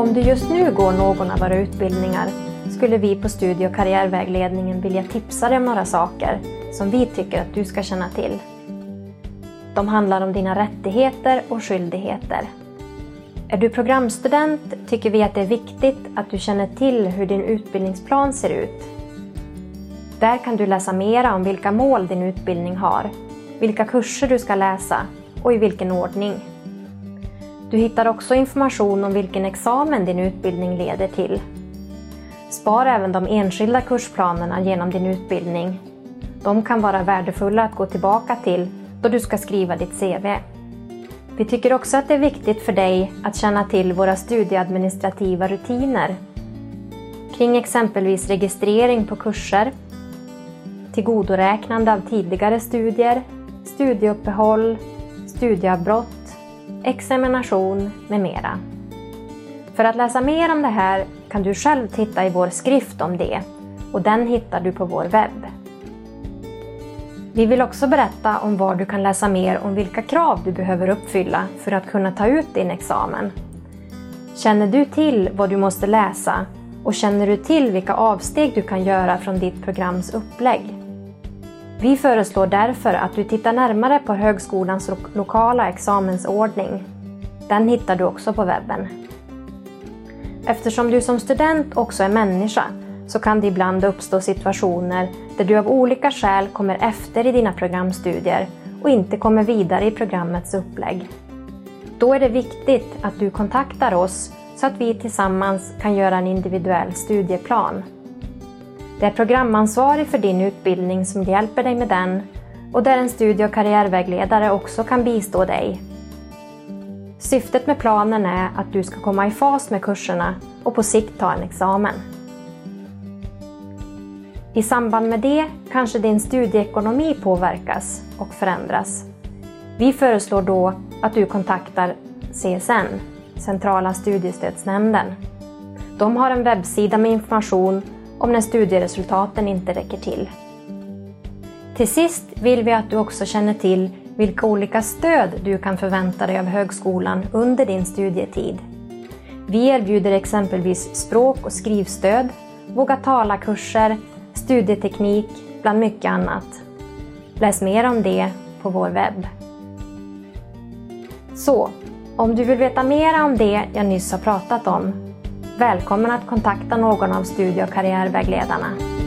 Om du just nu går någon av våra utbildningar skulle vi på Studie och karriärvägledningen vilja tipsa dig om några saker som vi tycker att du ska känna till. De handlar om dina rättigheter och skyldigheter. Är du programstudent tycker vi att det är viktigt att du känner till hur din utbildningsplan ser ut. Där kan du läsa mera om vilka mål din utbildning har, vilka kurser du ska läsa och i vilken ordning. Du hittar också information om vilken examen din utbildning leder till. Spar även de enskilda kursplanerna genom din utbildning. De kan vara värdefulla att gå tillbaka till då du ska skriva ditt CV. Vi tycker också att det är viktigt för dig att känna till våra studieadministrativa rutiner kring exempelvis registrering på kurser, tillgodoräknande av tidigare studier, studieuppehåll, studieavbrott, examination med mera. För att läsa mer om det här kan du själv titta i vår skrift om det och den hittar du på vår webb. Vi vill också berätta om var du kan läsa mer om vilka krav du behöver uppfylla för att kunna ta ut din examen. Känner du till vad du måste läsa och känner du till vilka avsteg du kan göra från ditt programs upplägg? Vi föreslår därför att du tittar närmare på högskolans lokala examensordning. Den hittar du också på webben. Eftersom du som student också är människa så kan det ibland uppstå situationer där du av olika skäl kommer efter i dina programstudier och inte kommer vidare i programmets upplägg. Då är det viktigt att du kontaktar oss så att vi tillsammans kan göra en individuell studieplan. Det är programansvarig för din utbildning som hjälper dig med den och där en studie och karriärvägledare också kan bistå dig. Syftet med planen är att du ska komma i fas med kurserna och på sikt ta en examen. I samband med det kanske din studieekonomi påverkas och förändras. Vi föreslår då att du kontaktar CSN, Centrala studiestödsnämnden. De har en webbsida med information om när studieresultaten inte räcker till. Till sist vill vi att du också känner till vilka olika stöd du kan förvänta dig av högskolan under din studietid. Vi erbjuder exempelvis språk och skrivstöd, våga tala-kurser, studieteknik bland mycket annat. Läs mer om det på vår webb. Så, om du vill veta mer om det jag nyss har pratat om, välkommen att kontakta någon av studie och karriärvägledarna.